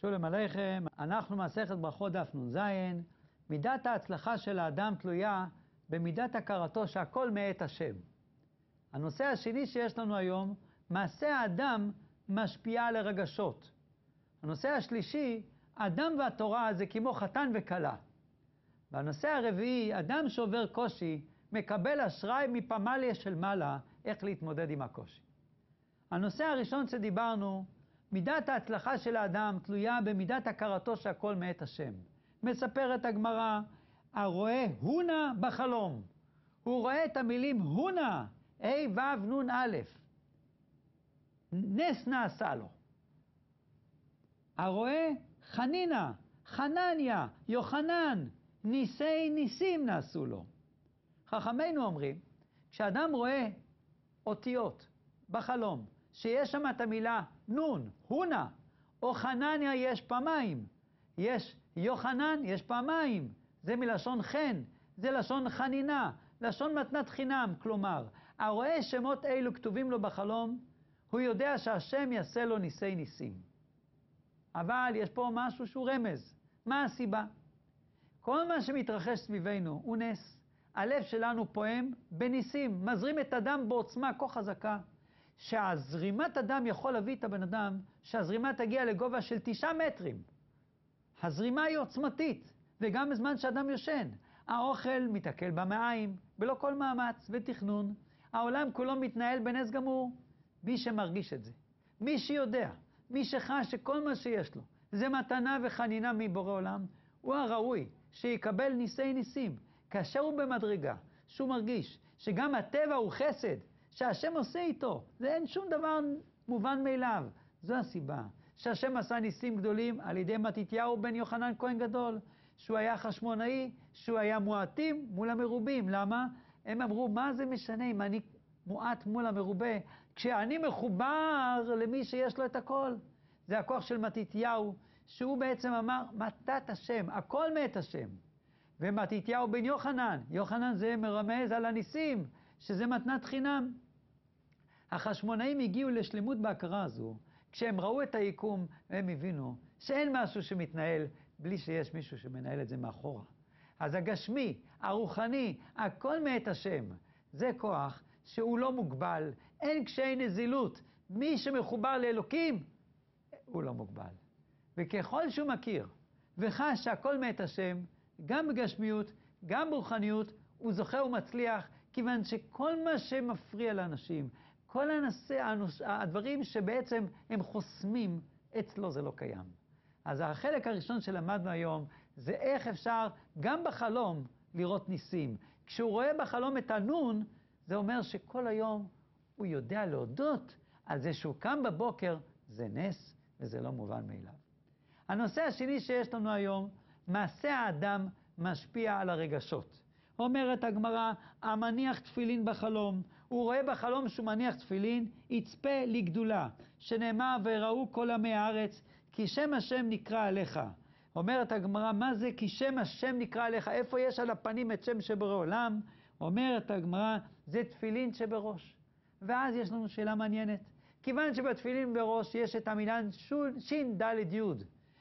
שולם עליכם, אנחנו מסכת ברכות דף נ"ז, מידת ההצלחה של האדם תלויה במידת הכרתו שהכל מאת השם. הנושא השני שיש לנו היום, מעשה האדם משפיע על הרגשות. הנושא השלישי, אדם והתורה זה כמו חתן וכלה. והנושא הרביעי, אדם שעובר קושי, מקבל אשראי מפמליה של מעלה, איך להתמודד עם הקושי. הנושא הראשון שדיברנו, מידת ההצלחה של האדם תלויה במידת הכרתו שהכל מאת השם. מספרת הגמרא, הרואה הונה בחלום. הוא רואה את המילים הונה, ה' ו' נ' א', נס נעשה לו. הרואה חנינה, חנניה, יוחנן, ניסי ניסים נעשו לו. חכמינו אומרים, כשאדם רואה אותיות בחלום, שיש שם את המילה נון, הונה, או חנניה יש פעמיים, יש יוחנן, יש פעמיים, זה מלשון חן, זה לשון חנינה, לשון מתנת חינם, כלומר, הרואה שמות אלו כתובים לו בחלום, הוא יודע שהשם יעשה לו ניסי ניסים. אבל יש פה משהו שהוא רמז. מה הסיבה? כל מה שמתרחש סביבנו הוא נס. הלב שלנו פועם בניסים, מזרים את הדם בעוצמה כה חזקה, שהזרימת הדם יכול להביא את הבן אדם, שהזרימה תגיע לגובה של תשעה מטרים. הזרימה היא עוצמתית, וגם בזמן שאדם יושן. האוכל מתעכל במעיים, בלא כל מאמץ ותכנון. העולם כולו מתנהל בנס גמור. מי שמרגיש את זה, מי שיודע, מי שחש שכל מה שיש לו זה מתנה וחנינה מבורא עולם, הוא הראוי שיקבל ניסי ניסים. כאשר הוא במדרגה, שהוא מרגיש שגם הטבע הוא חסד, שהשם עושה איתו, זה אין שום דבר מובן מאליו. זו הסיבה שהשם עשה ניסים גדולים על ידי מתתיהו בן יוחנן כהן גדול, שהוא היה חשמונאי, שהוא היה מועטים מול המרובים. למה? הם אמרו, מה זה משנה אם אני מועט מול המרובה, כשאני מחובר למי שיש לו את הכל. זה הכוח של מתתיהו, שהוא בעצם אמר, מתת השם, הכל מאת השם. ומתתיהו בן יוחנן, יוחנן זה מרמז על הניסים, שזה מתנת חינם. החשמונאים הגיעו לשלמות בהכרה הזו, כשהם ראו את היקום, הם הבינו שאין משהו שמתנהל בלי שיש מישהו שמנהל את זה מאחורה. אז הגשמי, הרוחני, הכל מאת השם. זה כוח שהוא לא מוגבל, אין קשיי נזילות. מי שמחובר לאלוקים, הוא לא מוגבל. וככל שהוא מכיר וחש שהכל מאת השם, גם בגשמיות, גם ברוחניות, הוא זוכה ומצליח, כיוון שכל מה שמפריע לאנשים, כל הנושא, הדברים שבעצם הם חוסמים, אצלו זה לא קיים. אז החלק הראשון שלמדנו היום, זה איך אפשר גם בחלום לראות ניסים. כשהוא רואה בחלום את הנון, זה אומר שכל היום הוא יודע להודות על זה שהוא קם בבוקר, זה נס וזה לא מובן מאליו. הנושא השני שיש לנו היום, מעשה האדם משפיע על הרגשות. אומרת הגמרא, המניח תפילין בחלום, הוא רואה בחלום שהוא מניח תפילין, יצפה לגדולה, שנאמר וראו כל עמי הארץ, כי שם השם נקרא עליך. אומרת הגמרא, מה זה כי שם השם נקרא עליך? איפה יש על הפנים את שם שבורא עולם? אומרת הגמרא, זה תפילין שבראש. ואז יש לנו שאלה מעניינת. כיוון שבתפילין בראש יש את המילה ש"ד י',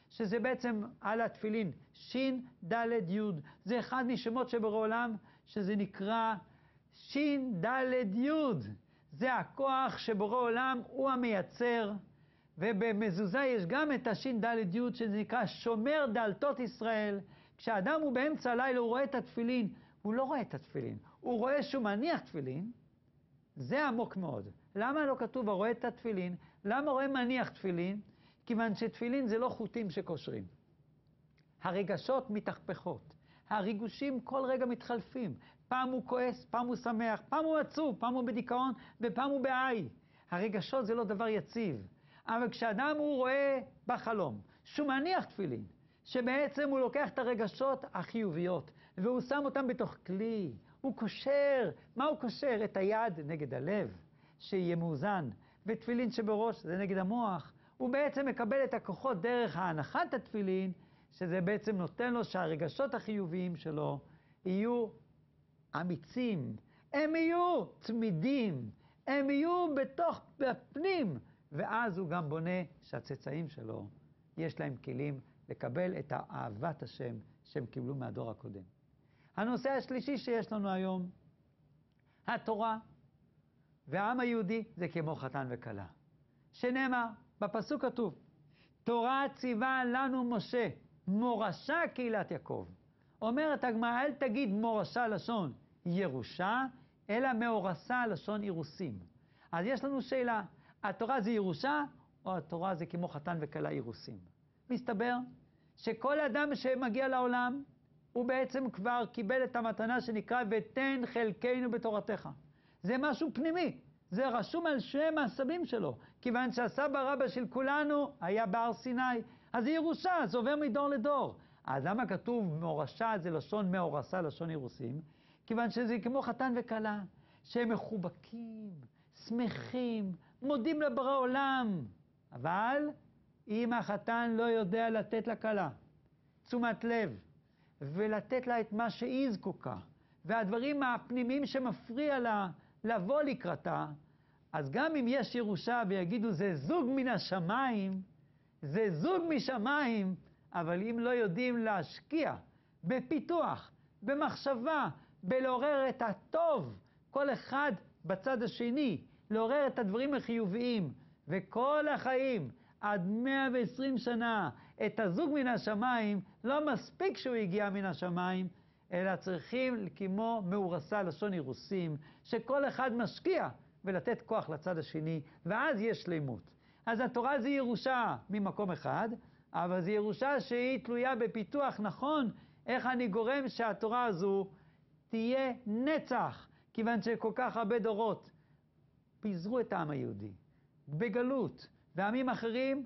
שזה בעצם על התפילין, ש"ד י', זה אחד משמות שבורא עולם, שזה נקרא ש"ד י'. זה הכוח שבורא עולם הוא המייצר, ובמזוזה יש גם את הש"ד י', שזה נקרא שומר דלתות ישראל. כשאדם הוא באמצע הלילה, הוא רואה את התפילין, הוא לא רואה את התפילין, הוא רואה שהוא מניח תפילין, זה עמוק מאוד. למה לא כתוב הרואה את התפילין? למה רואה מניח תפילין? כיוון שתפילין זה לא חוטים שקושרים. הרגשות מתהפכות, הריגושים כל רגע מתחלפים. פעם הוא כועס, פעם הוא שמח, פעם הוא עצוב, פעם הוא בדיכאון ופעם הוא בעי. הרגשות זה לא דבר יציב. אבל כשאדם הוא רואה בחלום שהוא מניח תפילין, שבעצם הוא לוקח את הרגשות החיוביות והוא שם אותם בתוך כלי, הוא קושר, מה הוא קושר? את היד נגד הלב, שיהיה מאוזן, ותפילין שבראש זה נגד המוח. הוא בעצם מקבל את הכוחות דרך ההנחת התפילין, שזה בעצם נותן לו שהרגשות החיוביים שלו יהיו אמיצים, הם יהיו תמידים, הם יהיו בתוך, בפנים, ואז הוא גם בונה שהצאצאים שלו יש להם כלים לקבל את אהבת השם שהם קיבלו מהדור הקודם. הנושא השלישי שיש לנו היום, התורה והעם היהודי זה כמו חתן וכלה. שנאמר, בפסוק כתוב, תורה ציווה לנו משה, מורשה קהילת יעקב. אומרת הגמרא, אל תגיד מורשה לשון ירושה, אלא מאורסה לשון אירוסים. אז יש לנו שאלה, התורה זה ירושה, או התורה זה כמו חתן וכלה אירוסים? מסתבר שכל אדם שמגיע לעולם, הוא בעצם כבר קיבל את המתנה שנקרא ותן חלקנו בתורתך. זה משהו פנימי, זה רשום על שם הסבים שלו, כיוון שהסבא רבא של כולנו היה בהר סיני, אז זה ירושה, זה עובר מדור לדור. אז למה כתוב מורשה זה לשון מאורסה, לשון אירוסים? כיוון שזה כמו חתן וכלה, שהם מחובקים, שמחים, מודים לבורא עולם. אבל אם החתן לא יודע לתת לכלה תשומת לב, ולתת לה את מה שהיא זקוקה, והדברים הפנימיים שמפריע לה לבוא לקראתה, אז גם אם יש ירושה ויגידו זה זוג מן השמיים, זה זוג משמיים, אבל אם לא יודעים להשקיע בפיתוח, במחשבה, בלעורר את הטוב, כל אחד בצד השני, לעורר את הדברים החיוביים, וכל החיים, עד 120 שנה, את הזוג מן השמיים, לא מספיק שהוא הגיע מן השמיים, אלא צריכים כמו מאורסה לשון אירוסים, שכל אחד משקיע ולתת כוח לצד השני, ואז יש שלמות. אז התורה זה ירושה ממקום אחד, אבל זו ירושה שהיא תלויה בפיתוח נכון, איך אני גורם שהתורה הזו תהיה נצח, כיוון שכל כך הרבה דורות פיזרו את העם היהודי בגלות, ועמים אחרים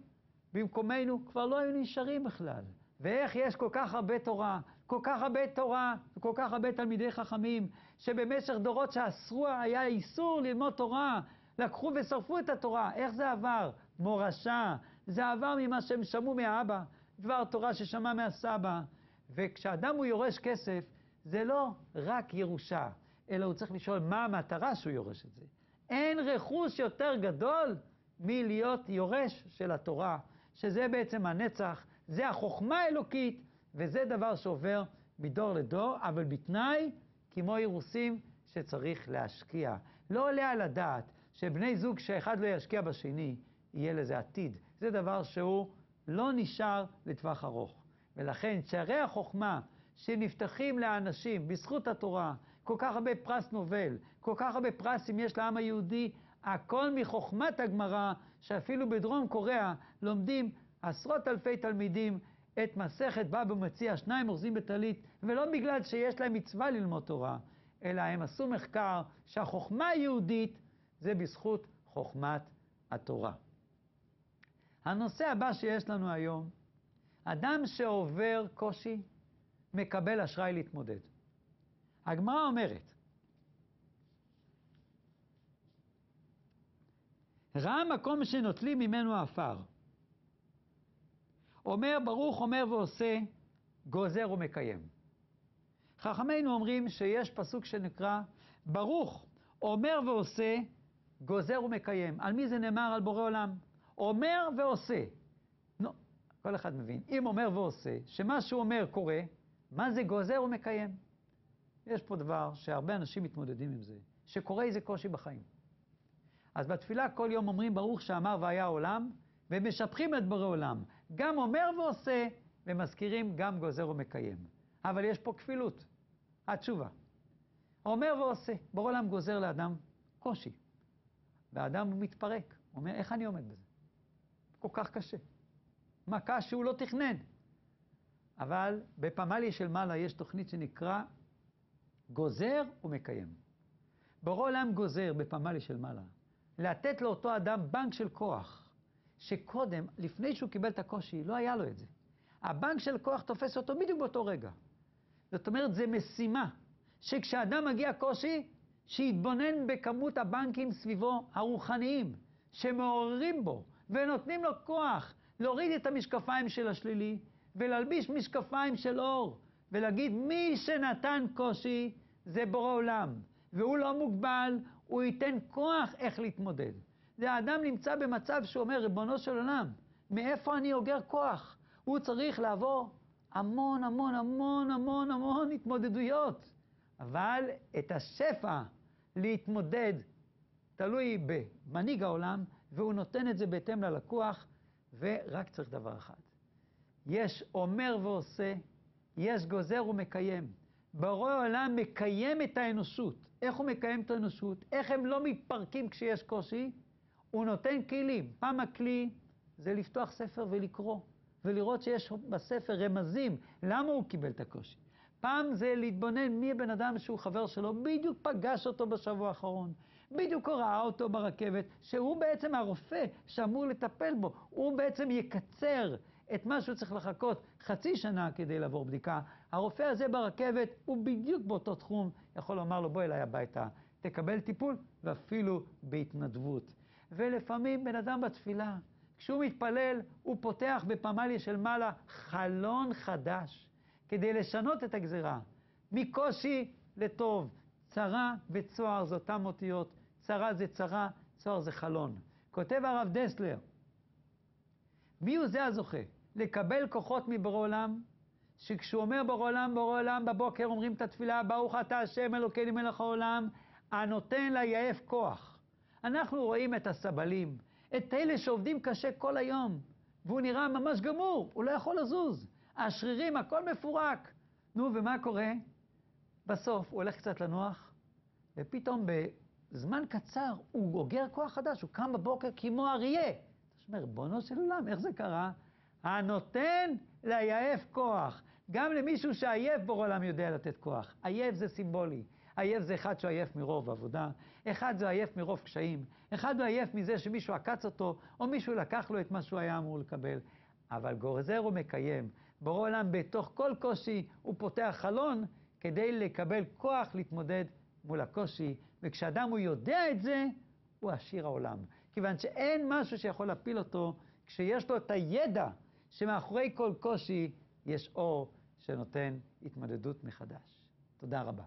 במקומנו כבר לא היו נשארים בכלל. ואיך יש כל כך הרבה תורה, כל כך הרבה תורה, וכל כך הרבה תלמידי חכמים, שבמשך דורות שאסרו, היה איסור ללמוד תורה, לקחו ושרפו את התורה. איך זה עבר? מורשה. זה עבר ממה שהם שמעו מהאבא, דבר תורה ששמע מהסבא. וכשאדם הוא יורש כסף, זה לא רק ירושה, אלא הוא צריך לשאול מה המטרה שהוא יורש את זה. אין רכוש יותר גדול מלהיות יורש של התורה, שזה בעצם הנצח, זה החוכמה האלוקית, וזה דבר שעובר מדור לדור, אבל בתנאי, כמו אירוסים, שצריך להשקיע. לא עולה על הדעת שבני זוג שאחד לא ישקיע בשני, יהיה לזה עתיד. זה דבר שהוא לא נשאר לטווח ארוך. ולכן שערי החוכמה שנפתחים לאנשים בזכות התורה, כל כך הרבה פרס נובל, כל כך הרבה פרסים יש לעם היהודי, הכל מחוכמת הגמרא, שאפילו בדרום קוריאה לומדים עשרות אלפי תלמידים את מסכת בבא מציע, שניים אורזים בטלית, ולא בגלל שיש להם מצווה ללמוד תורה, אלא הם עשו מחקר שהחוכמה היהודית זה בזכות חוכמת התורה. הנושא הבא שיש לנו היום, אדם שעובר קושי, מקבל אשראי להתמודד. הגמרא אומרת, ראה מקום שנוטלים ממנו עפר. אומר ברוך אומר ועושה, גוזר ומקיים. חכמינו אומרים שיש פסוק שנקרא ברוך אומר ועושה, גוזר ומקיים. על מי זה נאמר? על בורא עולם. אומר ועושה. נו, כל אחד מבין. אם אומר ועושה, שמה שהוא אומר קורה, מה זה גוזר ומקיים? יש פה דבר שהרבה אנשים מתמודדים עם זה, שקורה איזה קושי בחיים. אז בתפילה כל יום אומרים ברוך שאמר והיה עולם, ומשבחים את בורא עולם. גם אומר ועושה, ומזכירים גם גוזר ומקיים. אבל יש פה כפילות. התשובה. אומר ועושה, בורא עולם גוזר לאדם קושי. והאדם מתפרק. אומר, איך אני עומד בזה? כל כך קשה. מכה שהוא לא תכנן. אבל בפמליה של מעלה יש תוכנית שנקרא גוזר ומקיים. בורא עולם גוזר בפמליה של מעלה לתת לאותו אדם בנק של כוח, שקודם, לפני שהוא קיבל את הקושי, לא היה לו את זה. הבנק של כוח תופס אותו בדיוק באותו רגע. זאת אומרת, זו משימה, שכשאדם מגיע קושי, שיתבונן בכמות הבנקים סביבו הרוחניים, שמעוררים בו, ונותנים לו כוח להוריד את המשקפיים של השלילי, ולהלביש משקפיים של אור, ולהגיד מי שנתן קושי זה בורא עולם, והוא לא מוגבל, הוא ייתן כוח איך להתמודד. זה האדם נמצא במצב שאומר, ריבונו של עולם, מאיפה אני אוגר כוח? הוא צריך לעבור המון המון המון המון המון התמודדויות. אבל את השפע להתמודד תלוי במנהיג העולם, והוא נותן את זה בהתאם ללקוח, ורק צריך דבר אחד. יש אומר ועושה, יש גוזר ומקיים. ברור העולם מקיים את האנושות. איך הוא מקיים את האנושות? איך הם לא מתפרקים כשיש קושי? הוא נותן כלים. פעם הכלי זה לפתוח ספר ולקרוא, ולראות שיש בספר רמזים למה הוא קיבל את הקושי. פעם זה להתבונן מי הבן אדם שהוא חבר שלו, בדיוק פגש אותו בשבוע האחרון. בדיוק הוא ראה אותו ברכבת, שהוא בעצם הרופא שאמור לטפל בו. הוא בעצם יקצר את מה שהוא צריך לחכות חצי שנה כדי לעבור בדיקה. הרופא הזה ברכבת הוא בדיוק באותו תחום, יכול לומר לו בוא אליי הביתה, תקבל טיפול, ואפילו בהתנדבות. ולפעמים בן אדם בתפילה, כשהוא מתפלל, הוא פותח בפמליה של מעלה חלון חדש, כדי לשנות את הגזרה, מקושי לטוב. צרה וצוהר זה אותם אותיות, צרה זה צרה, צוהר זה חלון. כותב הרב דסלר, מי הוא זה הזוכה? לקבל כוחות מבורא עולם, שכשהוא אומר בורא עולם, בורא עולם, בבוקר אומרים את התפילה, ברוך אתה השם אלוקינו מלך העולם, הנותן ליעף כוח. אנחנו רואים את הסבלים, את אלה שעובדים קשה כל היום, והוא נראה ממש גמור, הוא לא יכול לזוז. השרירים, הכל מפורק. נו, ומה קורה? בסוף הוא הולך קצת לנוח, ופתאום בזמן קצר הוא אוגר כוח חדש, הוא קם בבוקר כמו אריה. אתה אומר, ריבונו של עולם, איך זה קרה? הנותן ליעף כוח. גם למישהו שעייף בורא עולם יודע לתת כוח. עייף זה סימבולי. עייף זה אחד שעייף מרוב עבודה, אחד זה עייף מרוב קשיים, אחד הוא עייף מזה שמישהו עקץ אותו, או מישהו לקח לו את מה שהוא היה אמור לקבל. אבל גורזר הוא מקיים. בורא עולם בתוך כל קושי הוא פותח חלון כדי לקבל כוח להתמודד מול הקושי, וכשאדם הוא יודע את זה, הוא עשיר העולם. כיוון שאין משהו שיכול להפיל אותו כשיש לו את הידע שמאחורי כל קושי יש אור שנותן התמודדות מחדש. תודה רבה.